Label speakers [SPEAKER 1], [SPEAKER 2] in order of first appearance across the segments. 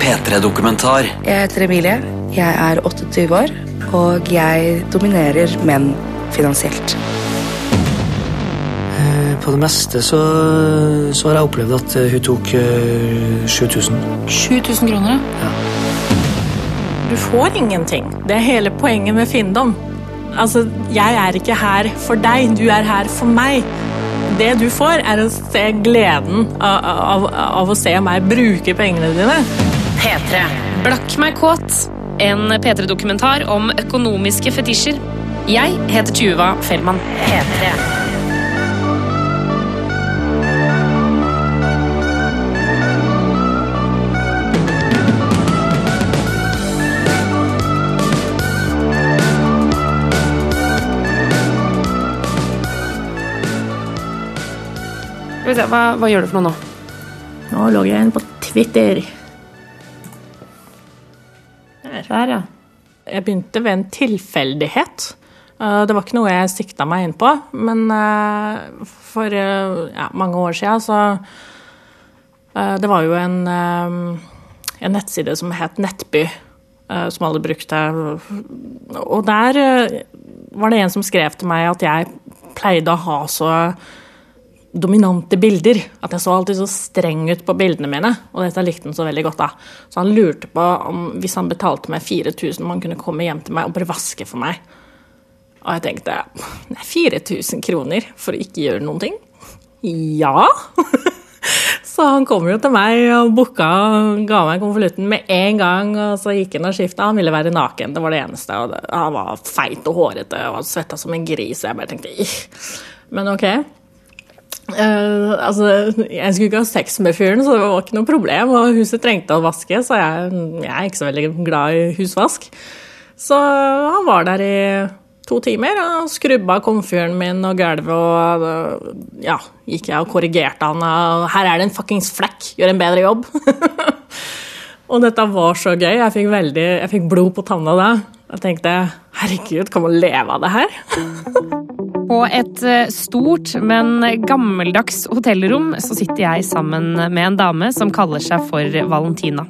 [SPEAKER 1] P3-dokumentar.
[SPEAKER 2] Jeg heter Emilie. Jeg er 28 år, og jeg dominerer menn finansielt.
[SPEAKER 3] Eh, På det meste så, så har jeg opplevd at eh, hun tok eh, 7000.
[SPEAKER 4] 7000 kroner, ja.
[SPEAKER 5] Du får ingenting. Det er hele poenget med finndom Altså, jeg er ikke her for deg, du er her for meg. Det du får, er å se gleden av, av, av å se meg bruke pengene dine.
[SPEAKER 6] P3. Blakk meg kåt. En P3-dokumentar om økonomiske fetisjer. Jeg heter Tuva Fellmann. P3.
[SPEAKER 4] Se, hva, hva gjør du for noe nå?
[SPEAKER 5] Nå logger jeg inn på Twitter.
[SPEAKER 4] Der, ja.
[SPEAKER 5] Jeg begynte ved en tilfeldighet. Eh, Det var ikke noe jeg sikta meg inn på, men eh, for eh, ja, mange år siden så Det var jo en, en nettside som het Nettby, som alle brukte. Og der var det en som skrev til meg at jeg pleide å ha så dominante bilder. At jeg så alltid så streng ut på bildene mine, og dette likte han så veldig godt. da. Så han lurte på om hvis han betalte meg 4000, om han kunne komme hjem til meg og bare vaske for meg. Og jeg tenkte nei, 4000 kroner for å ikke gjøre noen ting? Ja. Så han kom jo til meg og booka og ga meg konvolutten med en gang. Og så gikk han og skifta. Han ville være naken, det var det eneste. Og han var feit og hårete og svetta som en gris. Jeg bare tenkte. Men ok. Eh, altså, jeg skulle ikke ha sex med fyren, så det var ikke noe problem. Og huset trengte å vaske, så jeg, jeg er ikke så veldig glad i husvask. Så han var der i to timer og skrubba komfyren min og gulvet og øh, ja, gikk jeg og korrigerte han. Og her er det en fuckings flekk, gjør en bedre jobb. og dette var så gøy. Jeg fikk, veldig, jeg fikk blod på tanna da. Jeg tenkte herregud, kan man leve av det her?
[SPEAKER 6] På et eh, stort, men gammeldags hotellrom så sitter jeg sammen med en dame som kaller seg for Valentina.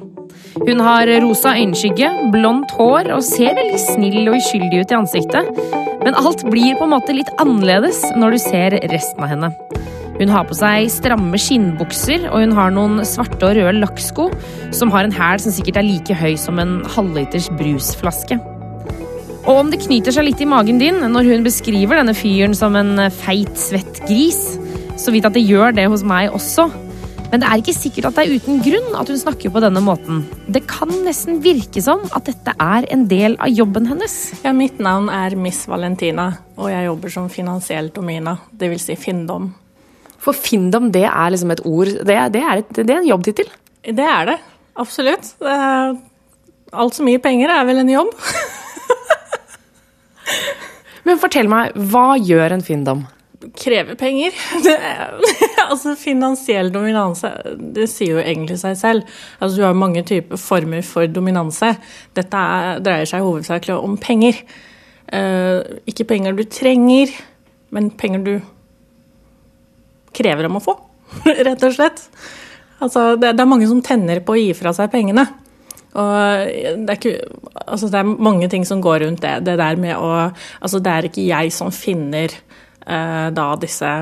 [SPEAKER 6] Hun har rosa øyenskygge, blondt hår og ser veldig snill og uskyldig ut i ansiktet. Men alt blir på en måte litt annerledes når du ser resten av henne. Hun har på seg stramme skinnbukser, og hun har noen svarte og røde lakksko som har en hæl som sikkert er like høy som en halvliters brusflaske. Og om det knyter seg litt i magen din når hun beskriver denne fyren som en feit, svett gris, så vidt at det gjør det hos meg også. Men det er ikke sikkert at det er uten grunn at hun snakker på denne måten. Det kan nesten virke som at dette er en del av jobben hennes.
[SPEAKER 5] Ja, mitt navn er Miss Valentina, og jeg jobber som finansiell domina, dvs. Si Findom.
[SPEAKER 4] For Findom, det er liksom et ord. Det, er- det, er, et, det er en jobbtittel.
[SPEAKER 5] Det er det. Absolutt. Det er, alt så mye penger, er vel en jobb.
[SPEAKER 4] Men fortell meg, hva gjør en finndom?
[SPEAKER 5] krever penger. Er, altså Finansiell dominanse, det sier jo egentlig seg selv. Altså Du har mange typer former for dominanse. Dette er, dreier seg hovedsakelig om penger. Uh, ikke penger du trenger, men penger du krever om å få, rett og slett. Altså, det, det er mange som tenner på å gi fra seg pengene. Og det er, ikke, altså det er mange ting som går rundt det. Det der med å Altså, det er ikke jeg som finner uh, da disse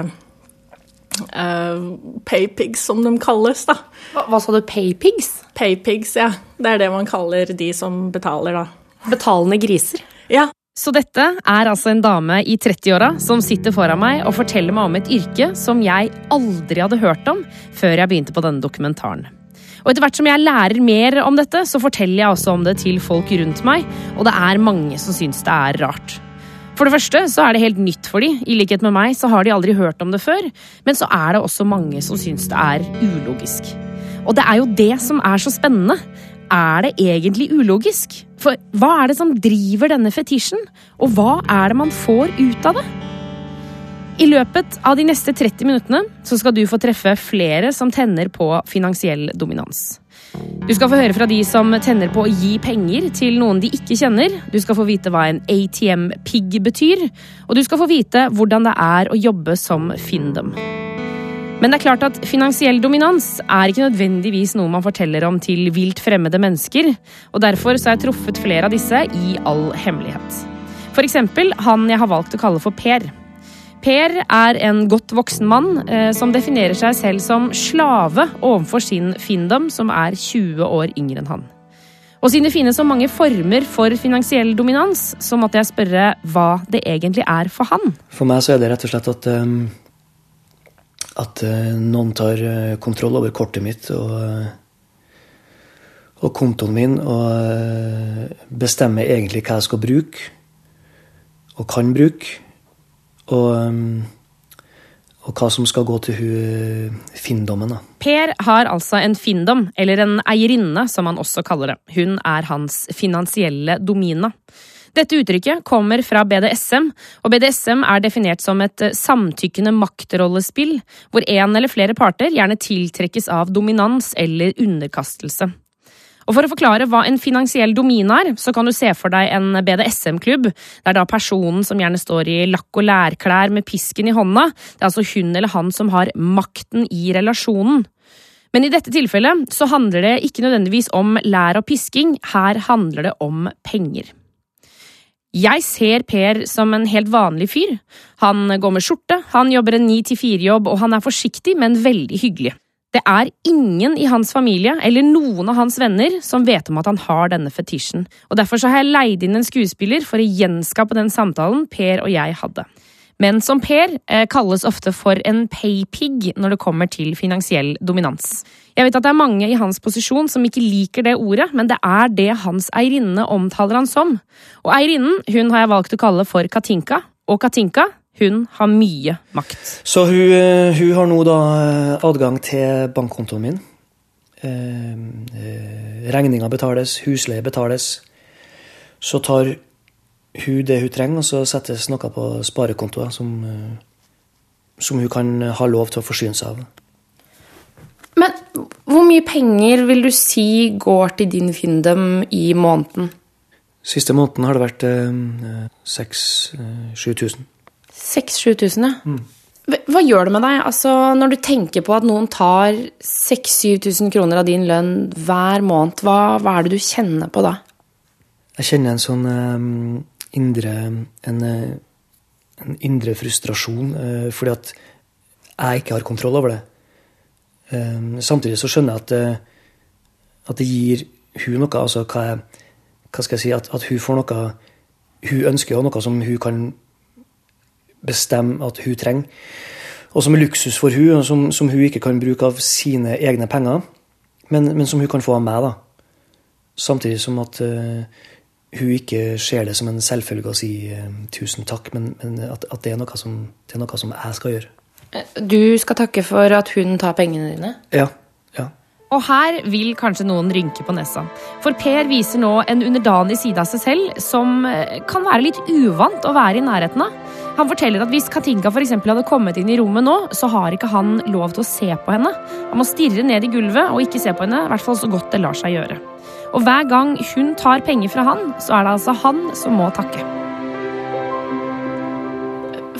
[SPEAKER 5] Uh, paypigs, som de kalles, da.
[SPEAKER 4] Hva, hva sa du, paypigs?
[SPEAKER 5] Paypigs, ja. Det er det man kaller de som betaler, da.
[SPEAKER 4] Betalende griser?
[SPEAKER 5] Ja.
[SPEAKER 6] Så dette er altså en dame i 30-åra som sitter foran meg og forteller meg om et yrke som jeg aldri hadde hørt om før jeg begynte på denne dokumentaren. Og etter hvert som jeg lærer mer om dette, så forteller jeg også om det til folk rundt meg, og det er mange som syns det er rart. For det første så er det helt nytt for de. I likhet med meg så har de aldri hørt om det før. Men så er det også mange som syns det er ulogisk. Og det er jo det som er så spennende. Er det egentlig ulogisk? For hva er det som driver denne fetisjen? Og hva er det man får ut av det? I løpet av de neste 30 minuttene så skal du få treffe flere som tenner på finansiell dominans. Du skal få høre fra de som tenner på å gi penger til noen de ikke kjenner. Du skal få vite hva en ATM-pigg betyr, og du skal få vite hvordan det er å jobbe som Findom. Men det er klart at finansiell dominans er ikke nødvendigvis noe man forteller om til vilt fremmede mennesker, og derfor så har jeg truffet flere av disse i all hemmelighet. For eksempel han jeg har valgt å kalle for Per. Per er en godt voksen mann eh, som definerer seg selv som slave overfor sin Findom, som er 20 år yngre enn han. Og siden det finnes så mange former for finansiell dominans, så måtte jeg spørre hva det egentlig er for han.
[SPEAKER 3] For meg så er det rett og slett at um, at uh, noen tar kontroll over kortet mitt og, og kontoen min og bestemmer egentlig hva jeg skal bruke og kan bruke. Og, um, og hva som skal gå til hun finndommen.
[SPEAKER 6] Per har altså en finndom, eller en eierinne som han også kaller det. Hun er hans finansielle domina. Dette uttrykket kommer fra BDSM, og BDSM er definert som et samtykkende maktrollespill, hvor én eller flere parter gjerne tiltrekkes av dominans eller underkastelse. Og For å forklare hva en finansiell domin er, så kan du se for deg en BDSM-klubb, Det er da personen som gjerne står i lakk- og lærklær med pisken i hånda, det er altså hun eller han som har makten i relasjonen. Men i dette tilfellet så handler det ikke nødvendigvis om lær og pisking, her handler det om penger. Jeg ser Per som en helt vanlig fyr. Han går med skjorte, han jobber en ni til fire-jobb, og han er forsiktig, men veldig hyggelig. Det er ingen i hans familie eller noen av hans venner som vet om at han har denne fetisjen, og derfor har jeg leid inn en skuespiller for å gjenskape den samtalen Per og jeg hadde. Men som Per eh, kalles ofte for en paypig når det kommer til finansiell dominans. Jeg vet at det er mange i hans posisjon som ikke liker det ordet, men det er det hans eierinne omtaler han som. Og eierinnen hun har jeg valgt å kalle for Katinka, og Katinka hun har mye makt.
[SPEAKER 3] Så hun, eh, hun har nå da eh, adgang til bankkontoen min. Eh, Regninga betales, husleie betales. Så tar hun det hun trenger, og så settes noe på sparekontoer som, som hun kan ha lov til å forsyne seg av.
[SPEAKER 4] Men hvor mye penger vil du si går til din Findem i måneden?
[SPEAKER 3] Siste måneden har det vært eh, 6000-7000.
[SPEAKER 4] 6000-7000, ja. Mm. Hva gjør det med deg altså, når du tenker på at noen tar 6000-7000 kroner av din lønn hver måned? Hva, hva, er det du kjenner på da?
[SPEAKER 3] Jeg kjenner en sånn um, indre en, en, indre frustrasjon uh, fordi at jeg ikke har kontroll over det. Um, samtidig så skjønner jeg at, uh, at det gir hun noe. altså hva, jeg, hva skal jeg si, at, at, hun får noe Hun ønsker jo noe som hun kan bestemme at hun trenger. Og som er luksus for hun, og som, som hun ikke kan bruke av sine egne penger, men, men som hun kan få av meg. da. Samtidig som at uh, hun ikke ser det som en selvfølge å si uh, tusen takk, men, men at, at, det, er som, det, er noe som, jeg skal gjøre.
[SPEAKER 4] Du skal takke for at hun tar pengene dine?
[SPEAKER 3] Ja. ja.
[SPEAKER 6] Og her vil kanskje noen rynke på nesa. For Per viser nå en underdanig side av seg selv som eh, kan være litt uvant å være i nærheten av. Han forteller at hvis Katinka for hadde kommet inn i rommet nå, så har ikke han lov til å se på henne. Han må stirre ned i gulvet og ikke se på henne, i hvert fall så godt det lar seg gjøre. Og hver gang hun tar penger fra han, så er det altså han som må takke.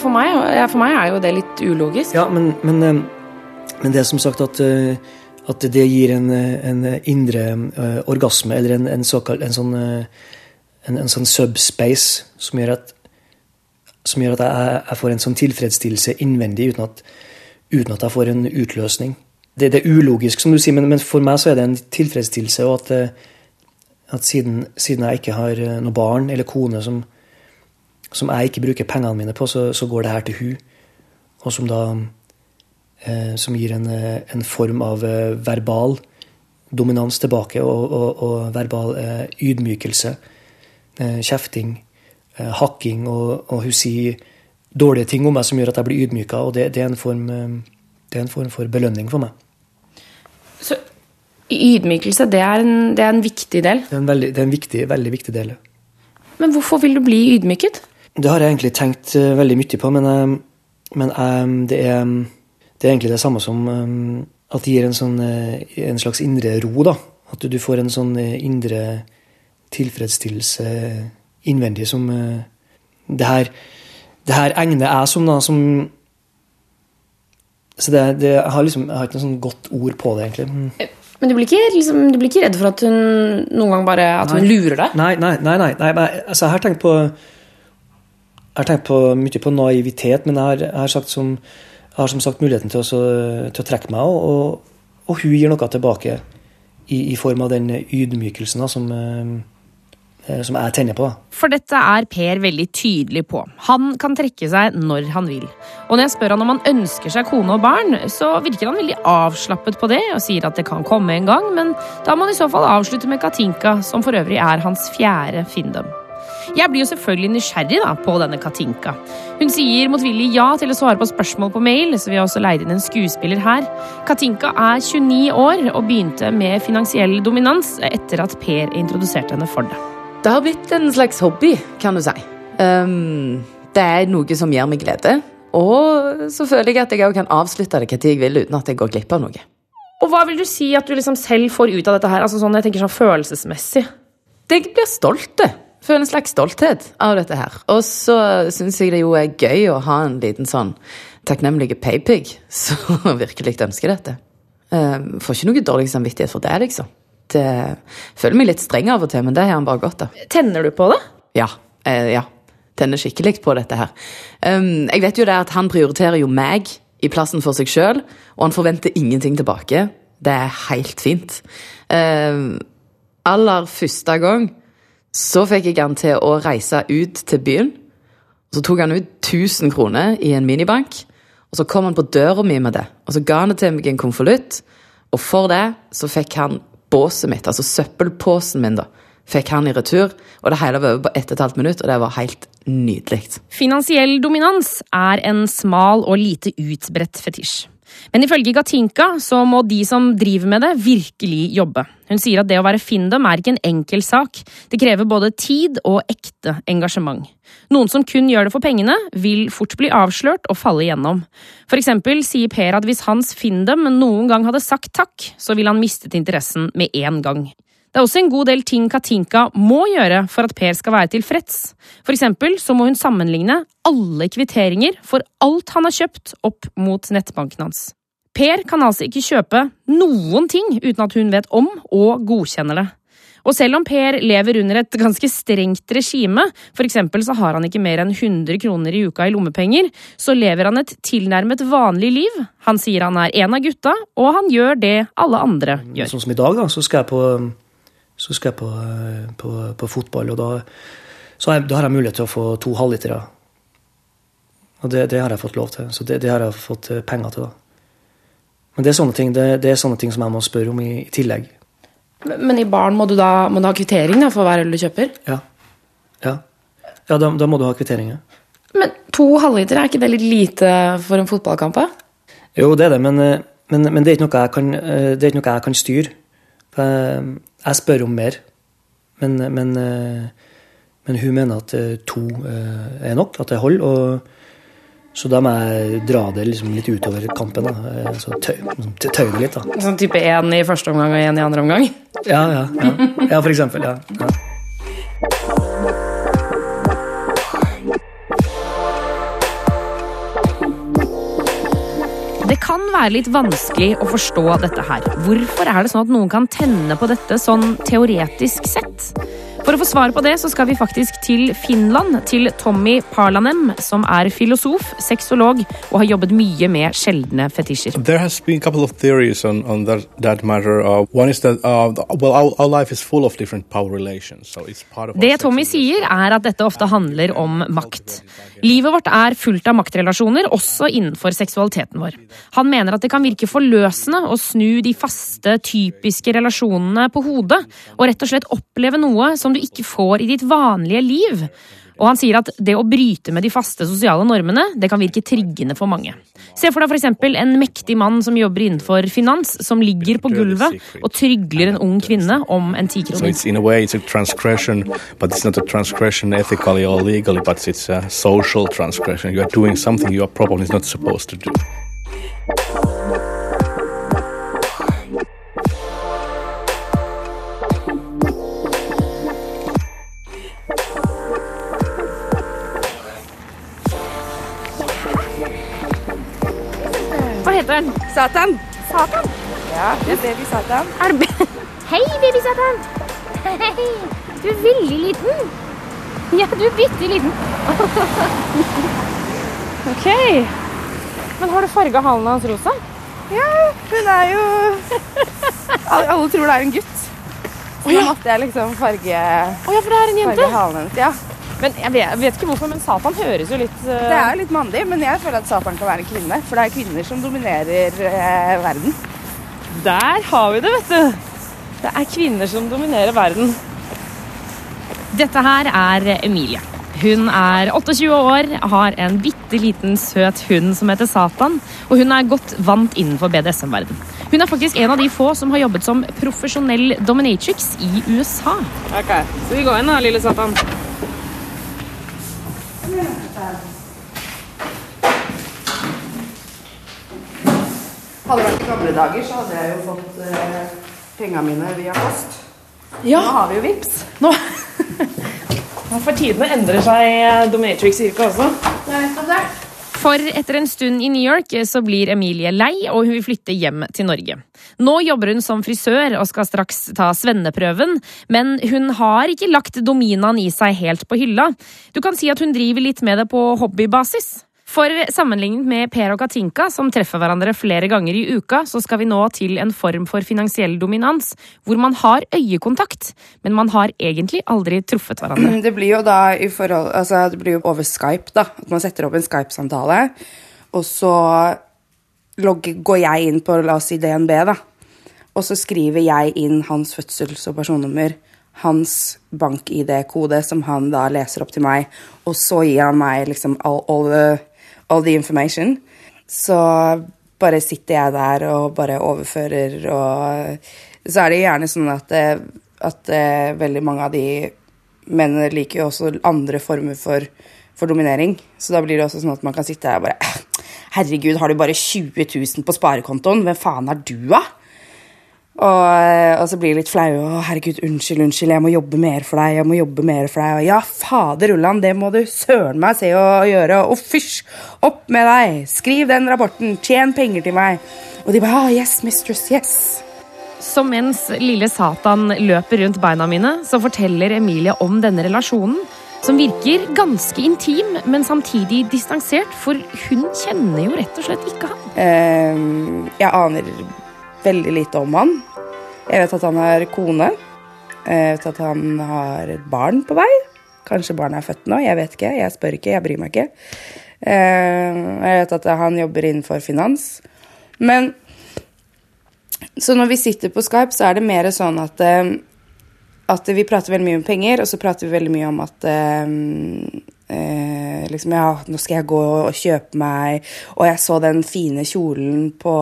[SPEAKER 4] For meg, for meg er jo det litt ulogisk.
[SPEAKER 3] Ja, men, men, eh, men det er som sagt at, eh, at det gir en, en indre eh, orgasme, eller en, en, såkalt, en sånn en, en, sånn subspace som gjør at som gjør at jeg, jeg, får en sånn tilfredsstillelse innvendig uten at, uten at jeg får en utløsning. Det, det, er ulogisk, som du sier, men, men, for meg så er det en tilfredsstillelse. Og at, eh, at siden, siden, jeg ikke har eh, noe barn eller kone som, som jeg ikke bruker pengene mine på, så, så, går det her til hun. Og som da eh, Som gir en, eh, en, form av verbal dominans tilbake, og, og, og verbal eh, ydmykelse. Eh, kjefting hakking, og, og, hun sier dårlige ting om meg som gjør at jeg blir ydmyka, og det, det, er form, eh, det, er en form, for belønning for meg.
[SPEAKER 4] Så ydmykelse, det er en, det er en viktig del?
[SPEAKER 3] Det er en, veldig, det er en viktig, veldig viktig del.
[SPEAKER 4] Men hvorfor vil du bli ydmyket?
[SPEAKER 3] Det har jeg egentlig tenkt uh, veldig mye på, men, men det, er, det, er, egentlig det samme som at det gir en, sånn, en slags indre ro. da. At du, du får en sånn indre tilfredsstillelse innvendig som uh, det, her, det her egner jeg som, da, som så det, det, jeg, har liksom, jeg har ikke noe sånn godt ord på det, egentlig. Mm.
[SPEAKER 4] Men du blir, ikke, liksom, du blir ikke redd for at hun noen gang bare At hun lurer deg?
[SPEAKER 3] Nei, nei, nei. nei, nei altså, jeg har tenkt på jeg har tenkt på, mye på naivitet, men jeg har, jeg har, sagt som, jeg har som sagt muligheten til, å, til å trekke meg, og, og, og, hun gir noe tilbake i, i form av den ydmykelsen da, som, eh, som jeg tenner på.
[SPEAKER 6] For dette er Per veldig tydelig på. Han kan trekke seg når han vil. Og når jeg spør han om han ønsker seg kone og barn, så virker han veldig avslappet på det og sier at det kan komme en gang, men da må han i så fall avslutte med Katinka, som for øvrig er hans fjerde Findom. Jeg blir jo selvfølgelig nysgjerrig da, på denne Katinka. Hun sier motvillig ja til å svare på spørsmål på mail, så vi har også leid inn en skuespiller her. Katinka er 29 år og begynte med finansiell dominans etter at Per introduserte henne for det.
[SPEAKER 1] Det har blitt en slags hobby, kan du si. Um, det er noe som gir meg glede. Og så føler jeg at jeg kan avslutte det når jeg vil, uten at jeg går glipp av noe.
[SPEAKER 4] Og hva vil du si at du liksom selv får ut av dette her? Altså sånn, jeg tenker sånn følelsesmessig.
[SPEAKER 1] Jeg blir stolt. Føler en slags stolthet av dette her. Og så syns jeg det jo er gøy å ha en liten sånn takknemlig paypig som virkelig ønsker dette. Um, får ikke noe dårlig samvittighet for det, liksom litt uh, Føler meg litt streng av og til, men det har han bare godt av.
[SPEAKER 4] Tenner du på det?
[SPEAKER 1] Ja. Uh, ja. Tenner skikkelig på dette her. Um, jeg vet jo det at han prioriterer jo meg i plassen for seg sjøl, og han forventer ingenting tilbake. Det er helt fint. Uh, aller første gang så fikk jeg han til å reise ut til byen. Så tok han ut 1000 kroner i en minibank, og så kom han på døra mi med det. Og så ga han det til meg i en konvolutt, og for det så fikk han båset mitt, altså søppelposen min, da, fikk han i retur. Og det hele var over på ett og et halvt minutt, og det var helt nydelig.
[SPEAKER 6] Finansiell dominans er en smal og lite utbredt fetisj. Men ifølge Gatinka så må de som driver med det, virkelig jobbe. Hun sier at det å være Findom er ikke en enkel sak. Det krever både tid og ekte engasjement. Noen som kun gjør det for pengene, vil fort bli avslørt og falle igjennom. For eksempel sier Per at hvis hans Findom noen gang hadde sagt takk, så ville han mistet interessen med en gang. Det er også en god del ting Katinka må gjøre for at Per skal være tilfreds. For eksempel så må hun sammenligne alle kvitteringer for alt han har kjøpt, opp mot nettbanken hans. Per kan altså ikke kjøpe noen ting uten at hun vet om og godkjenner det. Og selv om Per lever under et ganske strengt regime, for eksempel så har han ikke mer enn 100 kroner i uka i lommepenger, så lever han et tilnærmet vanlig liv. Han sier han er en av gutta, og han gjør det alle andre gjør.
[SPEAKER 3] Sånn som i dag, da, så skal jeg på så skal jeg på, på, på fotball, og da, jeg, da, har jeg mulighet til å få to halvlitere. Og det, det, har jeg fått lov til, så det, det, har jeg fått eh, penger til. da. Men det er sånne ting, det, er sånne ting som jeg må spørre om i, i tillegg.
[SPEAKER 4] Men i baren må du da må du ha kvittering da, for hver øl du kjøper?
[SPEAKER 3] Ja. Ja, ja da, da, må du ha kvittering. Ja.
[SPEAKER 4] Men to halvliter, er ikke det litt lite for en fotballkamp?
[SPEAKER 3] Jo, det er det, men, eh, men, men det, er ikke noe jeg kan, eh, det noe jeg kan styre. Jeg spør om mer, men, men, eh, men hun mener at eh, to eh, er nok, at det holder. og så da må jeg dra det liksom litt utover kampen. da, så tøye tøy det litt. da.
[SPEAKER 4] Sånn type én i første omgang og én i andre omgang?
[SPEAKER 3] Ja, ja, ja. ja for eksempel. Ja. ja.
[SPEAKER 6] Være litt vanskelig å forstå dette her. Hvorfor er det sånn at noen kan tenne på dette sånn teoretisk sett? For å få svar på det så skal vi faktisk til Finland, til Tommy Parlanem, som er filosof, sexolog og har jobbet mye med sjeldne fetisjer.
[SPEAKER 7] There has been a couple of theories on, on that, that matter. Uh, one is that uh, well, our, our life is full of different power relations. So it's part of
[SPEAKER 6] det Tommy sier, er at dette ofte handler om makt. Livet vårt er fullt av maktrelasjoner, også innenfor seksualiteten vår. Han mener at det kan virke forløsende å snu de faste, typiske relasjonene på hodet, og rett og slett oppleve noe som du ikke får i ditt vanlige liv. Og han sier at det å bryte med de faste sosiale normene det kan virke triggende for mange. Se for deg f.eks. en mektig mann som jobber innenfor finans, som ligger på gulvet og trygler en ung kvinne om en tikroning.
[SPEAKER 7] So
[SPEAKER 6] heter den?
[SPEAKER 2] Satan.
[SPEAKER 6] Satan?
[SPEAKER 2] Ja, det er baby Satan.
[SPEAKER 6] Er det be Hei, baby Satan. Hei. Du er veldig liten. Ja, du er bitte liten. ok. Men har du farga halen hans rosa?
[SPEAKER 2] Ja, hun er jo Alle, tror det er en gutt. Så da måtte jeg liksom farge,
[SPEAKER 6] oh, ja, for det er en
[SPEAKER 2] farge halen hennes. Ja.
[SPEAKER 6] Men jeg vet, jeg vet ikke hvorfor, men Satan høres jo litt uh...
[SPEAKER 2] Det er litt mandig, men jeg føler at Satan kan være en kvinne. For det er kvinner som dominerer eh, verden.
[SPEAKER 6] Der har vi det, vet du. Det er kvinner som dominerer verden. Dette her er Emilie. Hun er 28 år, har en bitte liten søt hund som heter Satan, og hun er godt vant innenfor BDSM-verden. Hun er faktisk en av de få som har jobbet som profesjonell dominatrix i USA.
[SPEAKER 4] Ok, Så vi går inn da, lille Satan.
[SPEAKER 2] Hadde det vært i gamle dager, så hadde jeg jo fått eh, pengene mine via post.
[SPEAKER 6] Ja,
[SPEAKER 2] Nå har vi jo vips.
[SPEAKER 6] nå For tidene endrer seg dominatrix-yrket også. For etter en stund i New York så blir Emilie lei, og hun vil flytte hjem til Norge. Nå jobber hun som frisør og skal straks ta svenneprøven, men hun har ikke lagt dominaen i seg helt på hylla. Du kan si at hun driver litt med det på hobbybasis. For sammenlignet med Per og Katinka, som treffer hverandre flere ganger i uka, så skal vi nå til en form for finansiell dominans, hvor man har øyekontakt, men man har egentlig aldri truffet hverandre.
[SPEAKER 2] Det blir jo da i forhold, altså det blir jo over Skype, da. At man setter opp en Skype-samtale. Og så logger, går jeg inn på la oss si DNB, da. Og så skriver jeg inn hans fødsels- og personnummer, hans bank-ID-kode, som han da leser opp til meg. Og så gir han meg liksom all, all, the, all the information. Så bare sitter jeg der og bare overfører, og så er det gjerne sånn at, eh, at eh, veldig mange av de mennene liker jo også andre former for, for dominering. Så da blir det også sånn at man kan sitte her og bare «Eh, Herregud, har du bare 20 000 på sparekontoen? Hvem faen er du, da? Og, eh, og så blir det litt flau. Å, herregud, unnskyld, unnskyld, jeg må jobbe mer for deg. jeg må jobbe mer for deg. Og ja, fader Ulland, det må du søren meg se å gjøre. Og fysj, opp med deg. Skriv den rapporten. Tjen penger til meg. Og de bare ah, yes, mistress, yes.
[SPEAKER 6] Så mens lille Satan løper rundt beina mine, så forteller Emilie om denne relasjonen, som virker ganske intim, men samtidig distansert, for hun kjenner jo rett og slett ikke han.
[SPEAKER 2] Uh, jeg aner veldig lite om han. Jeg vet at han har kone. Jeg vet at han har et barn på vei. Kanskje barnet er født nå. Jeg vet ikke. Jeg spør ikke. Jeg bryr meg ikke. Ehm, jeg vet at han jobber innenfor finans. Men Så når vi sitter på Skype, så er det mer sånn at eh, at vi prater veldig mye om penger, og så prater vi veldig mye om at eh, eh, liksom, ja, nå skal jeg gå og kjøpe meg Og jeg så den fine kjolen på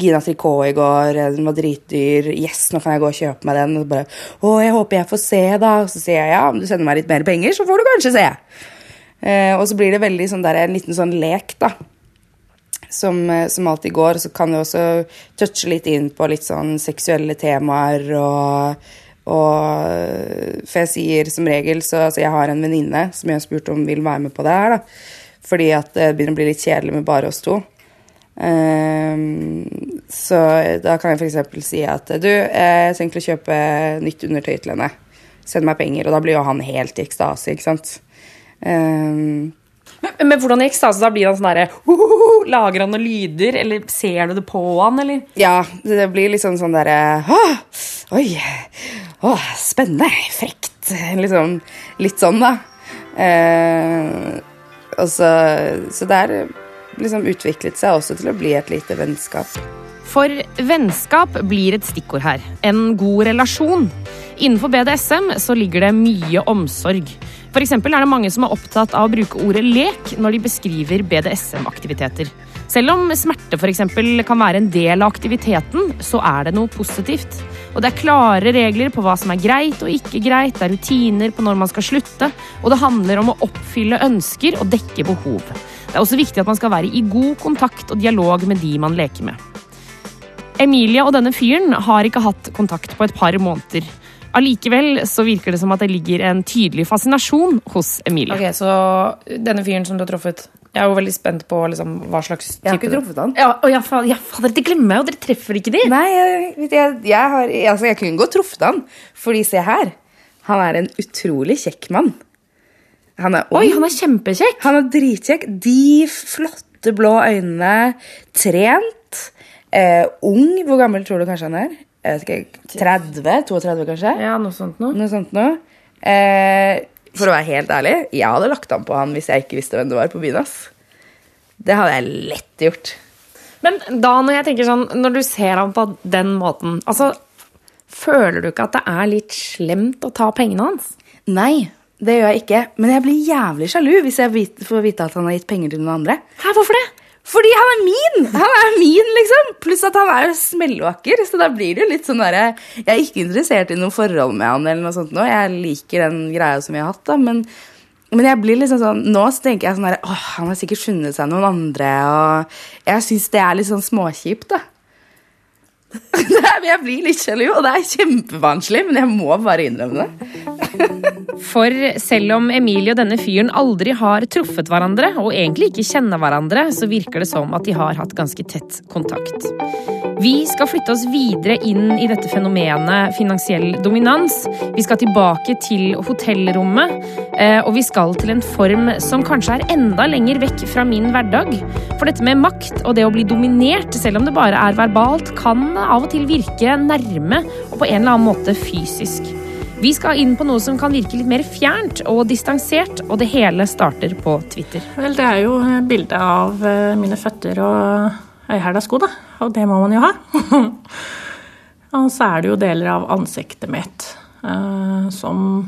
[SPEAKER 2] Gina Tricot i går, den var dritdyr. Yes, nå kan jeg gå og kjøpe meg den. Og så bare Å, jeg håper jeg får se, da. Og så sier jeg ja, om du sender meg litt mer penger, så får du kanskje se. Eh, og så blir det veldig sånn der, en liten sånn lek, da som, eh, som alltid går. Så kan du også touche litt inn på litt sånn seksuelle temaer og, og For jeg sier som regel så altså Jeg har en venninne som jeg har spurt om vil være med på det her, da. Fordi at det begynner å bli litt kjedelig med bare oss to. Um, så da kan jeg f.eks. si at du, jeg tenker å kjøpe nytt undertøy til henne. Send meg penger. Og da blir jo han helt i ekstase, ikke sant. Um,
[SPEAKER 6] Men, men hvordan i ekstase da blir han sånn derre Lager han noen lyder, eller ser du det på han, eller?
[SPEAKER 2] Ja, det blir liksom sånn derre «Åh, Oi. Åh, spennende. Frekt. Liksom litt sånn, da. Eh, og så, så det har liksom utviklet seg også til å bli et lite vennskap.
[SPEAKER 6] For vennskap blir et stikkord her. En god relasjon. Innenfor BDSM så ligger det mye omsorg. For er det mange som er opptatt av å bruke ordet lek når de beskriver BDSM-aktiviteter. Selv om smerte eksempel kan være en del av aktiviteten, så er det noe positivt. Og det er klare regler på hva som er greit og ikke greit, det er rutiner på når man skal slutte, og det handler om å oppfylle ønsker og dekke behov. Det er også viktig at man skal være i god kontakt og dialog med de man leker med. Emilie og denne fyren har ikke hatt kontakt på et par måneder. Allikevel så virker det som at det ligger en tydelig fascinasjon hos Emilie.
[SPEAKER 4] Ok, Så denne fyren som du har truffet,
[SPEAKER 6] Jeg er jo veldig spent på liksom, hva slags type
[SPEAKER 2] Jeg har ikke truffet han.
[SPEAKER 6] Ja, og jeg, faen, ja, fader, det glemmer jeg jo! Dere treffer ikke de!
[SPEAKER 2] Nei, jeg, jeg, jeg, har, altså, jeg kunne godt truffet han. Fordi se her. Han er en utrolig kjekk mann. Han er ung.
[SPEAKER 6] Oi, han er kjempekjekk!
[SPEAKER 2] Han er dritkjekk. De flotte blå øynene. Trent. Eh, ung. Hvor gammel tror du kanskje han er? Jeg vet ikke, 30? 32, kanskje?
[SPEAKER 6] Ja, noe sånt noe.
[SPEAKER 2] Noe sånt noe. Eh, for å være helt ærlig, jeg hadde lagt an på han hvis jeg ikke visste hvem det var på byen. ass. Det hadde jeg lett gjort.
[SPEAKER 6] Men da når jeg tenker sånn, når du ser ham på den måten, altså Føler du ikke at det er litt slemt å ta pengene hans?
[SPEAKER 2] Nei, det gjør jeg ikke. Men jeg blir jævlig sjalu hvis jeg får vite at han har gitt penger til noen andre.
[SPEAKER 6] Hæ, hvorfor det?
[SPEAKER 2] Fordi han er min! Han er min, liksom! Pluss at han er jo smellvakker, så da blir det jo litt sånn derre Jeg er ikke interessert i noe forhold med han, eller noe sånt nå. Jeg liker den greia som vi har hatt, da, men men jeg blir liksom sånn, nå så tenker jeg sånn der, Å, han har sikkert funnet seg noen andre, og jeg syns det er litt sånn småkjipt, da. Jeg blir litt sjalu, og det er kjempevanskelig, men jeg må bare innrømme det.
[SPEAKER 6] For selv om Emilie og denne fyren aldri har truffet hverandre, og egentlig ikke kjenner hverandre, så virker det som at de har hatt ganske tett kontakt. Vi skal flytte oss videre inn i dette fenomenet finansiell dominans. Vi skal tilbake til hotellrommet, eh, og vi skal til en form som kanskje er enda lenger vekk fra min hverdag. For dette med makt og det å bli dominert, selv om det bare er verbalt, kan av og til virke nærme og på en eller annen måte fysisk. Vi skal inn på noe som kan virke litt mer fjernt og distansert, og det hele starter på Twitter.
[SPEAKER 5] Vel, det er jo bilde av eh, mine føtter og øyhæla sko, da. Og det må man jo ha. og så er det jo deler av ansiktet mitt eh, som,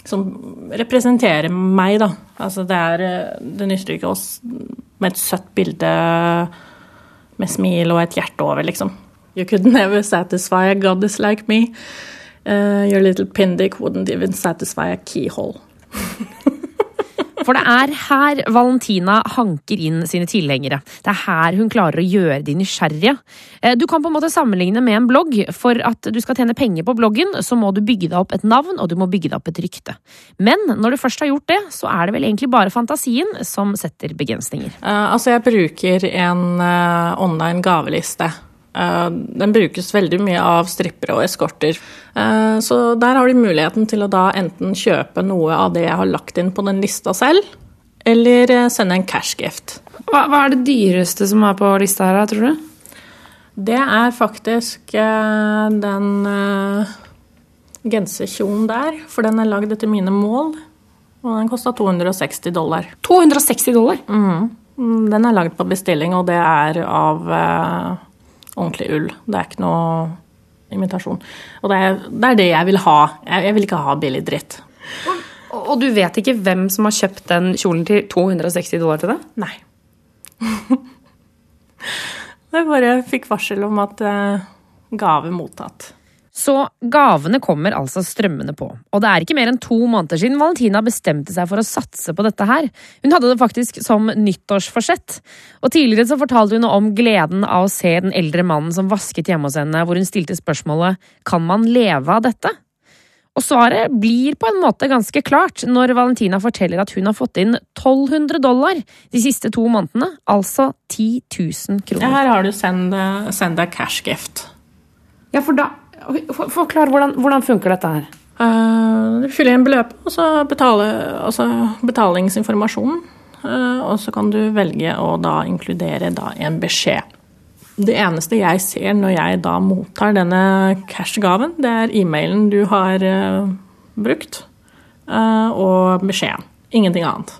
[SPEAKER 5] som representerer meg, da. Altså det er eh, Det nytter ikke oss med et søtt bilde med smil og et hjerte over, liksom. You could never satisfy a goddess like me. Uh, your little pindick wouldn't even satisfy a keyhole.
[SPEAKER 6] For det er her Valentina hanker inn sine tilhengere. Det er her hun klarer å gjøre de nysgjerrige. Eh, Du kan på en måte sammenligne med en blogg. For at du skal tjene penger på bloggen, så må du bygge deg opp et navn, og du må bygge deg opp et rykte. Men når du først har gjort det, så er det vel egentlig bare fantasien som setter begrensninger.
[SPEAKER 5] Uh, altså, jeg bruker en uh, online gaveliste. Eh, den brukes veldig mye av strippere og eskorter. Eh, så der har de muligheten til å da enten kjøpe noe av det jeg har lagt inn på den lista selv, eller eh, sende en cashgift.
[SPEAKER 6] Hva, hva er det dyreste som er på lista her, tror du?
[SPEAKER 5] Det er faktisk den genserkjolen der, for den er lagd etter mine mål. Og den kosta 260 dollar.
[SPEAKER 6] 260 dollar.
[SPEAKER 5] Mm, Den er lagd på bestilling, og det er av ordentlig ull. Det er ikke noe imitasjon. Og det er, det er det jeg vil ha. Jeg, jeg vil ikke ha billig dritt.
[SPEAKER 6] Og, og du vet ikke hvem som har kjøpt den kjolen til 260 dollar til deg?
[SPEAKER 5] Nei. jeg bare fikk varsel om at uh, gave mottatt.
[SPEAKER 6] Så gavene kommer altså strømmende på. Og det er ikke mer enn to måneder siden Valentina bestemte seg for å satse på dette her. Hun hadde det faktisk som nyttårsforsett. Og tidligere så fortalte hun om gleden av å se den eldre mannen som vasket hjemme hos henne, hvor hun stilte spørsmålet kan man leve av dette? Og svaret blir på en måte ganske klart når Valentina forteller at hun har fått inn 1200 dollar de siste to månedene, altså 10 000
[SPEAKER 5] Ja,
[SPEAKER 6] kroner.
[SPEAKER 5] her har du send, eh, send a cash gift.
[SPEAKER 6] Ja, for da Forklar, hvordan, hvordan funker dette her?
[SPEAKER 5] Eh, du fyller inn beløpet, og så betaler altså betalingsinformasjonen. Eh, og så kan du velge å da inkludere da en beskjed. Det eneste jeg ser når jeg da mottar denne cash-gaven, det er e-mailen du har eh, brukt, og beskjeden. Ingenting annet.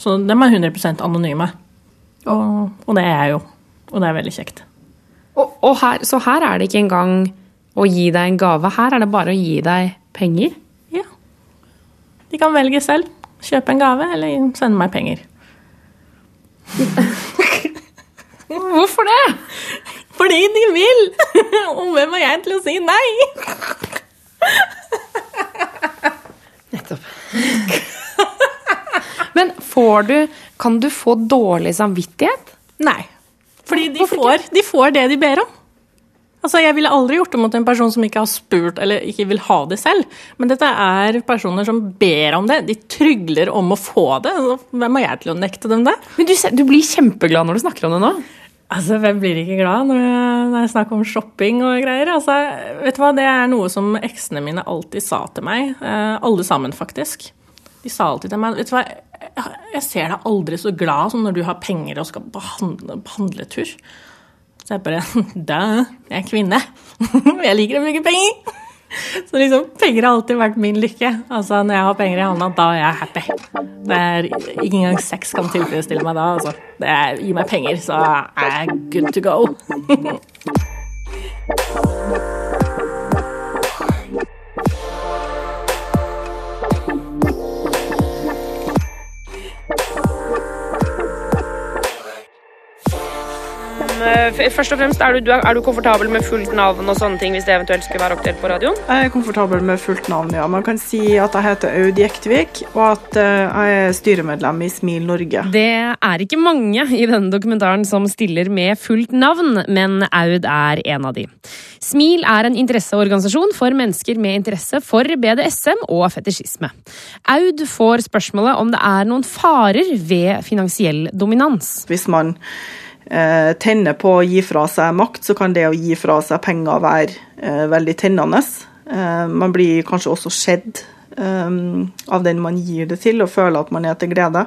[SPEAKER 5] Så dem er 100% anonyme. Og, og det er jeg jo. Og det er veldig kjekt.
[SPEAKER 6] Og, og her, så her er det ikke engang å gi deg en gave. Her er det bare å gi deg penger.
[SPEAKER 5] Ja. De kan velge selv. Kjøpe en gave eller sende meg penger.
[SPEAKER 6] Hvorfor det?
[SPEAKER 5] Fordi de vil! Og hvem er jeg til å si nei?
[SPEAKER 6] Nettopp. Men får du Kan du få dårlig samvittighet?
[SPEAKER 5] Nei. Fordi de får, de får det de ber om. Altså, Jeg ville aldri gjort det mot en person som ikke har spurt eller ikke vil ha det selv. Men dette er personer som ber om det. De trygler om å få det. Hvem er jeg til å nekte dem det?
[SPEAKER 6] Men du, du blir kjempeglad når du snakker om det nå.
[SPEAKER 5] Altså, Hvem blir ikke glad når det er snakk om shopping og greier? Altså, vet du hva, Det er noe som eksene mine alltid sa til meg. Eh, alle sammen, faktisk. De sa alltid til meg vet du hva, Jeg ser deg aldri så glad som når du har penger og skal på handle, handletur. Så jeg bare Da, jeg er kvinne. Jeg liker å bruke penger. Så liksom, penger har alltid vært min lykke. Altså, Når jeg har penger i hånda, da er jeg happy. Det er Ikke engang sex kan tilfredsstille meg da. Altså. Det er, Gi meg penger, så er jeg good to go.
[SPEAKER 6] først og fremst, er du, er du, komfortabel med fullt navn og sånne ting hvis det eventuelt skulle være aktuelt på radioen?
[SPEAKER 8] Jeg er komfortabel med fullt navn, ja. Man kan si at jeg heter Aud Jektvik, og at eh, jeg er styremedlem i Smil Norge.
[SPEAKER 6] Det er ikke mange i denne dokumentaren som stiller med fullt navn, men Aud er en av de. Smil er en interesseorganisasjon for mennesker med interesse for BDSM og fetisjisme. Aud får spørsmålet om det er noen farer ved finansiell dominans.
[SPEAKER 8] Hvis man eh, tenner på å gi fra seg makt, så kan det å gi fra seg penger være eh, veldig tennende. Eh, man blir kanskje også eh, av den man gir det til, og føler at man er til glede.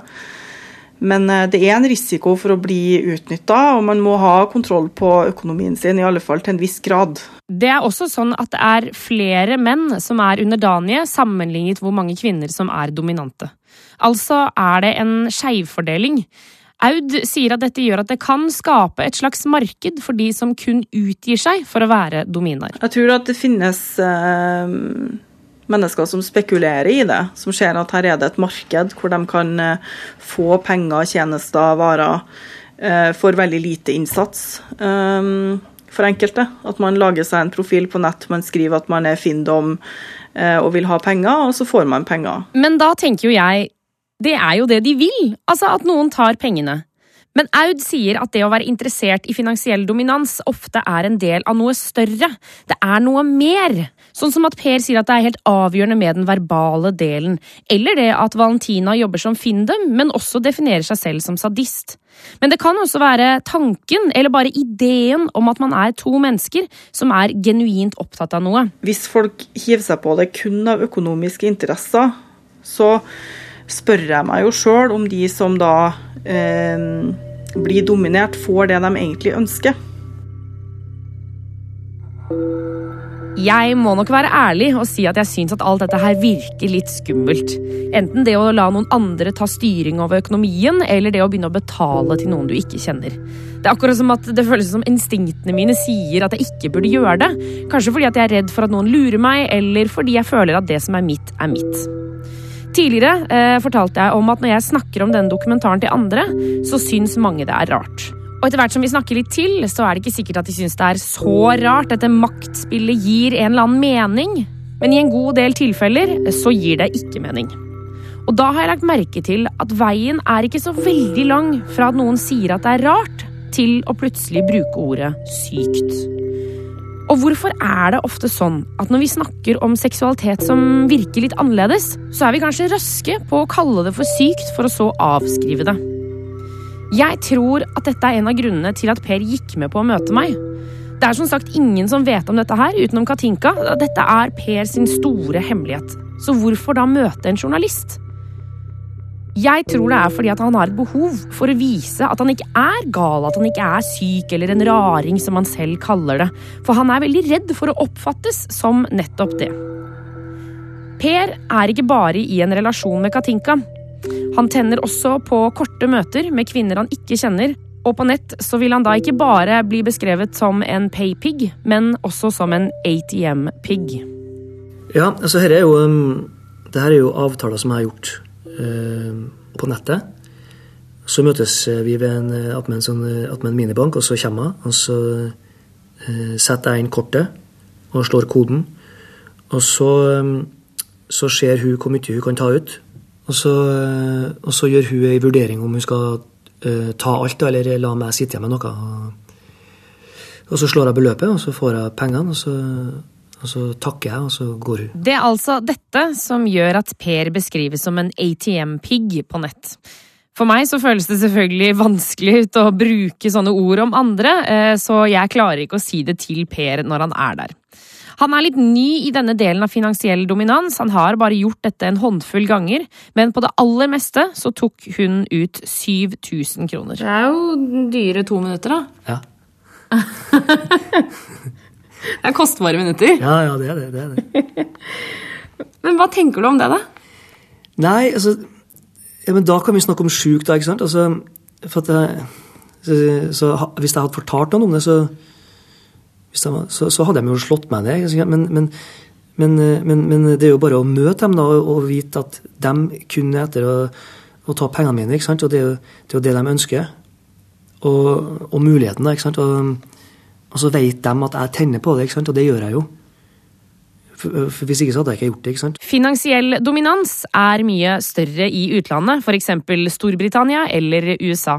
[SPEAKER 8] Men eh, det er en risiko for å bli utnytta, og man må ha kontroll på økonomien sin, i alle fall til en viss grad.
[SPEAKER 6] Det er også sånn at det er flere menn som er underdanige, sammenlignet hvor mange kvinner som er dominante. Altså er det en skeivfordeling. Aud sier at dette gjør at det kan skape et slags marked for de som kun utgir seg for å være dominaer.
[SPEAKER 8] Jeg tror at det finnes eh, mennesker som spekulerer i det, som ser at her er det et marked hvor de kan eh, få penger, tjenester, varer eh, for veldig lite innsats. Eh, for enkelte. At man lager seg en profil på nett, man skriver at man er finndom eh, og vil ha penger, og så får man penger.
[SPEAKER 6] Men da tenker jo jeg det er jo det de vil, altså at noen tar pengene. Men Aud sier at det å være interessert i finansiell dominans ofte er en del av noe større. Det er noe mer. Sånn som at Per sier at det er helt avgjørende med den verbale delen. Eller det at Valentina jobber som findem, men også definerer seg selv som sadist. Men det kan også være tanken, eller bare ideen, om at man er to mennesker som er genuint opptatt av noe.
[SPEAKER 8] Hvis folk hiver seg på det kun av økonomiske interesser, så spør jeg meg jo sjøl om de som da eh, blir dominert, får det de egentlig ønsker.
[SPEAKER 6] Jeg må nok være ærlig og si at jeg syns at alt dette her virker litt skummelt. Enten det å la noen andre ta styring over økonomien, eller det å begynne å betale til noen du ikke kjenner. Det er akkurat som at det føles som instinktene mine sier at jeg ikke burde gjøre det. Kanskje fordi at jeg er redd for at noen lurer meg, eller fordi jeg føler at det som er mitt, er mitt. Tidligere eh, fortalte jeg om at når jeg snakker om denne dokumentaren til andre, så syns mange det er rart. Og etter hvert som vi snakker litt til, så er det ikke sikkert at de syns det er så rart. Dette maktspillet gir en eller annen mening. Men i en god del tilfeller så gir det ikke mening. Og da har jeg lagt merke til at veien er ikke så veldig lang fra at noen sier at det er rart, til å plutselig bruke ordet sykt. Og hvorfor er det ofte sånn at når vi snakker om seksualitet som virker litt annerledes, så er vi kanskje raske på å kalle det for sykt, for å så avskrive det? Jeg tror at dette er en av grunnene til at Per gikk med på å møte meg. Det er som sagt ingen som vet om dette her, utenom Katinka. Dette er Per sin store hemmelighet. Så hvorfor da møte en journalist? Jeg tror det er fordi at han har et behov for å vise at han ikke er gal, at han ikke er syk eller en raring, som han selv kaller det. For han er veldig redd for å oppfattes som nettopp det. Per er ikke bare i en relasjon med Katinka. Han tenner også på korte møter med kvinner han ikke kjenner, og på nett så vil han da ikke bare bli beskrevet som en paypig, men også som en ATM-pig.
[SPEAKER 3] Ja, altså her er jo, um, det her er jo avtaler som jeg har gjort på nettet. Så møtes vi ved en, eh, en, sånn, eh, en minibank, og så kommer hun. Og så setter jeg inn kortet og slår koden. Og så, så ser hun hvor mye hun kan ta ut. Og så, og så gjør hun en vurdering om hun skal ta alt, eller la meg sitte igjen med noe. Og så slår jeg beløpet, og så får jeg pengene, og så, og så takker jeg, og så går hun.
[SPEAKER 6] Det er altså dette som gjør at Per beskrives som en ATM-pigg på nett. For meg så føles det selvfølgelig vanskelig ut å bruke sånne ord om andre, eh, så jeg klarer ikke å si det til Per når han er der. Han er litt ny i denne delen av finansiell dominans, han har bare gjort dette en håndfull ganger, men på det aller meste så tok hun ut 7000 kroner.
[SPEAKER 4] Det er jo dyre to minutter, da.
[SPEAKER 3] Ja,
[SPEAKER 4] Det er kostbare minutter.
[SPEAKER 3] ja, ja det er det. det, er det.
[SPEAKER 4] Men hva tenker du om det, da?
[SPEAKER 3] Nei, altså ja, men Da kan vi snakke om sjuk, da. ikke sant? Altså, for at jeg, så, så, Hvis jeg hadde fortalt noen om det, så, jeg, så, så hadde de jo slått meg ned. Men, men, men, men, men det er jo bare å møte dem da, og, vite at de kun er etter å, å ta pengene mine. ikke sant? Og det er jo det, er jo det de ønsker. Og, og muligheten, da. ikke sant? Og, og så vet de at jeg tenner på det, ikke sant? og det gjør jeg jo. Hvis ikke så hadde jeg ikke gjort det. ikke sant?
[SPEAKER 6] Finansiell dominans er mye større i utlandet, f.eks. Storbritannia eller USA.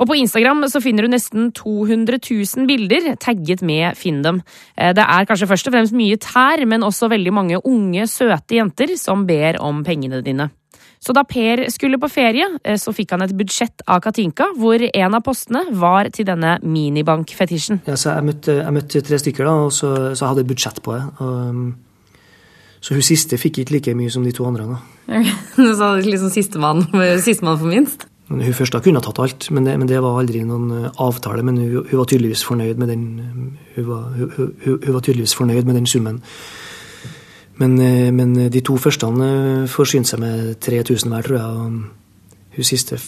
[SPEAKER 6] Og på Instagram så finner du nesten 200 000 bilder tagget med 'finn dem'. Eh, Det er kanskje først og fremst mye tær, men også veldig mange unge, søte jenter som ber om pengene dine. Så da Per skulle på ferie, eh, så fikk han et budsjett av Katinka, hvor en av postene var til denne minibankfetisjen.
[SPEAKER 3] Ja, jeg møtte, jeg møtte tre stykker, da, og så, så jeg hadde et budsjett på det. Og, um, så hun siste fikk ikke like mye som de to andre. da.
[SPEAKER 4] Sa liksom sistemann siste for minst.
[SPEAKER 3] Men Hun første kunne ha tatt alt, men det, men det var aldri noen uh, avtale. Men hun, hun var tydeligvis fornøyd med den um, hun var, hun, hun, hun var tydeligvis fornøyd med den summen. Men, uh, men de to første uh, forsynte seg med 3000 hver, tror jeg. og Hun siste,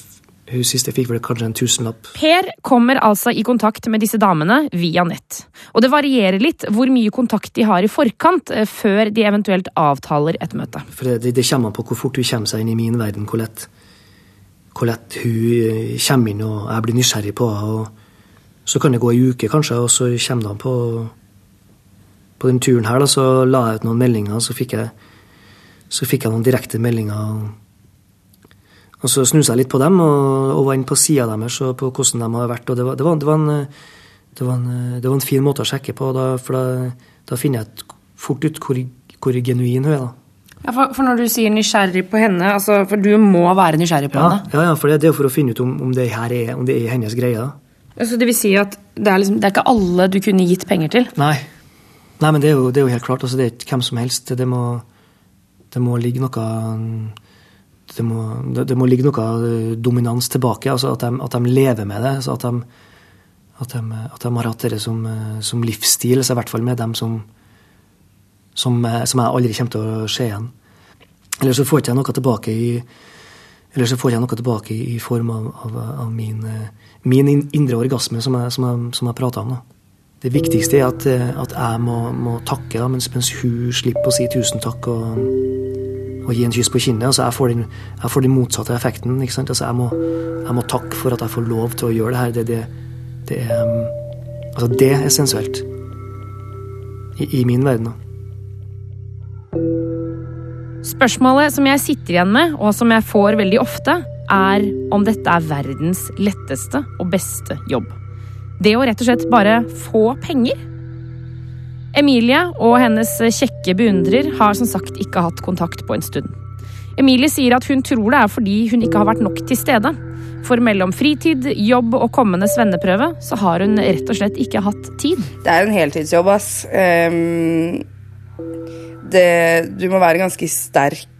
[SPEAKER 3] hun siste fikk vel kanskje en tusenlapp.
[SPEAKER 6] Per kommer altså i kontakt med disse damene via nett. Og det varierer litt hvor mye kontakt de har i forkant, eh, før de eventuelt avtaler et møte.
[SPEAKER 3] For det, det, kommer an på hvor fort hun kommer seg inn i min verden, hvor lett, hvor lett hun eh, kommer inn og jeg blir nysgjerrig på henne. Så kan det gå ei uke, kanskje, og så kommer det an på På den turen her, da, så la jeg ut noen meldinger, så fikk jeg, så fikk jeg noen direkte meldinger. Og, og så snuste jeg litt på dem og, og var inne på sida deres og på hvordan de har vært. og Det var, det var, det var, en, det var, en, det var en fin måte å sjekke på, da, for da, da finner jeg fort ut hvor, hvor genuin hun er. da.
[SPEAKER 4] Ja, for, for når du sier nysgjerrig på henne, altså, for du må være nysgjerrig på
[SPEAKER 3] Ja,
[SPEAKER 4] henne.
[SPEAKER 3] ja, ja, for det, det er for å finne ut om, om, det her er, om det er hennes greie. da.
[SPEAKER 4] Altså, det vil si at det er, liksom, det er ikke alle du kunne gitt penger til.
[SPEAKER 3] Nei, Nei men det er, jo, det er jo helt klart. altså Det er ikke hvem som helst. Det må, det må ligge noe det må, det, må ligge noe eh, dominans tilbake. altså At de, at de lever med det. altså At de, at de, at de har hatt det som, eh, som livsstil. så I hvert fall med dem som, som, eh, som jeg aldri kommer til å se igjen. Eller så får jeg noe tilbake i eller så får jeg noe tilbake i, form av, av, av min, min indre orgasme, som jeg, som jeg, jeg prata om. da. Det viktigste er at, eh, at jeg må, må takke, mens, mens hun slipper å si tusen takk og, og gi en kyss på kinnet. Altså, jeg, får den, jeg får den motsatte effekten. Altså, jeg, må, jeg må takke for at jeg får lov til å gjøre det her. Det, det, det, er, um, altså, det er sensuelt. I, I min verden. da.
[SPEAKER 6] Spørsmålet som jeg sitter igjen med, og som jeg får veldig ofte, er om dette er verdens letteste og beste jobb. Det å rett og slett bare få penger. Emilie og hennes kjekke beundrer har som sagt ikke hatt kontakt på en stund. Emilie sier at hun tror det er fordi hun ikke har vært nok til stede. For mellom fritid, jobb og kommende svenneprøve så har hun rett og slett ikke hatt tid.
[SPEAKER 2] Det er en heltidsjobb, ass. Um, det, du må være ganske sterk.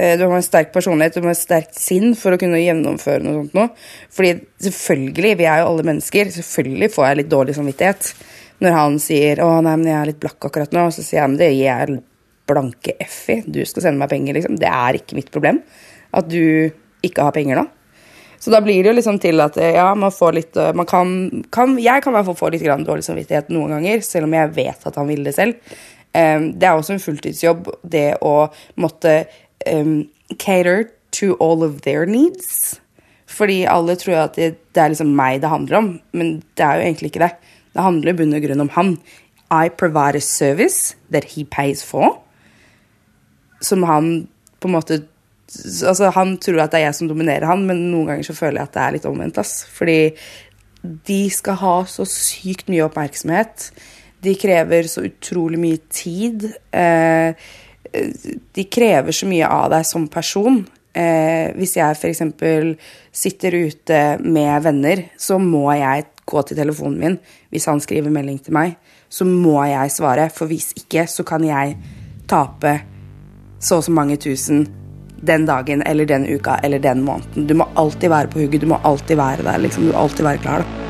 [SPEAKER 2] Eh, Du må ha en sterk personlighet du må ha et sterkt sinn for å kunne gjennomføre noe sånt. Noe. Fordi selvfølgelig, vi er jo alle mennesker, selvfølgelig får jeg litt dårlig samvittighet når han sier 'Å, nei, men jeg er litt blakk akkurat nå', og så sier jeg 'Men det gir jeg blanke F i. Du skal sende meg penger', liksom. Det er ikke mitt problem at du ikke har penger nå. Så da blir det jo liksom til at ja, man får litt eh, man kan, kan, Jeg kan i hvert fall få litt dårlig samvittighet noen ganger, selv om jeg vet at han vil det selv. Em, det er også en fulltidsjobb, det å måtte em, cater to all of their needs. Fordi alle tror at det, det er liksom meg det handler om, men det er jo egentlig ikke det. Det handler i bunn og grunn om han. I provide a service that he pays for som han på en måte Altså, han tror at det er jeg som dominerer han, men noen ganger så føler jeg at det er litt omvendt, ass. Fordi de skal ha så sykt mye oppmerksomhet. De krever så utrolig mye tid. Eh, de krever så mye av deg som person. Eh, hvis jeg f.eks. sitter ute med venner, så må jeg gå til telefonen min. Hvis han skriver melding til meg, så må jeg svare. For hvis ikke, så kan jeg tape så og så mange tusen den dagen eller den uka eller den måneden. Du må alltid være på hugget, du må alltid være der. Liksom. Du må alltid være klar. da.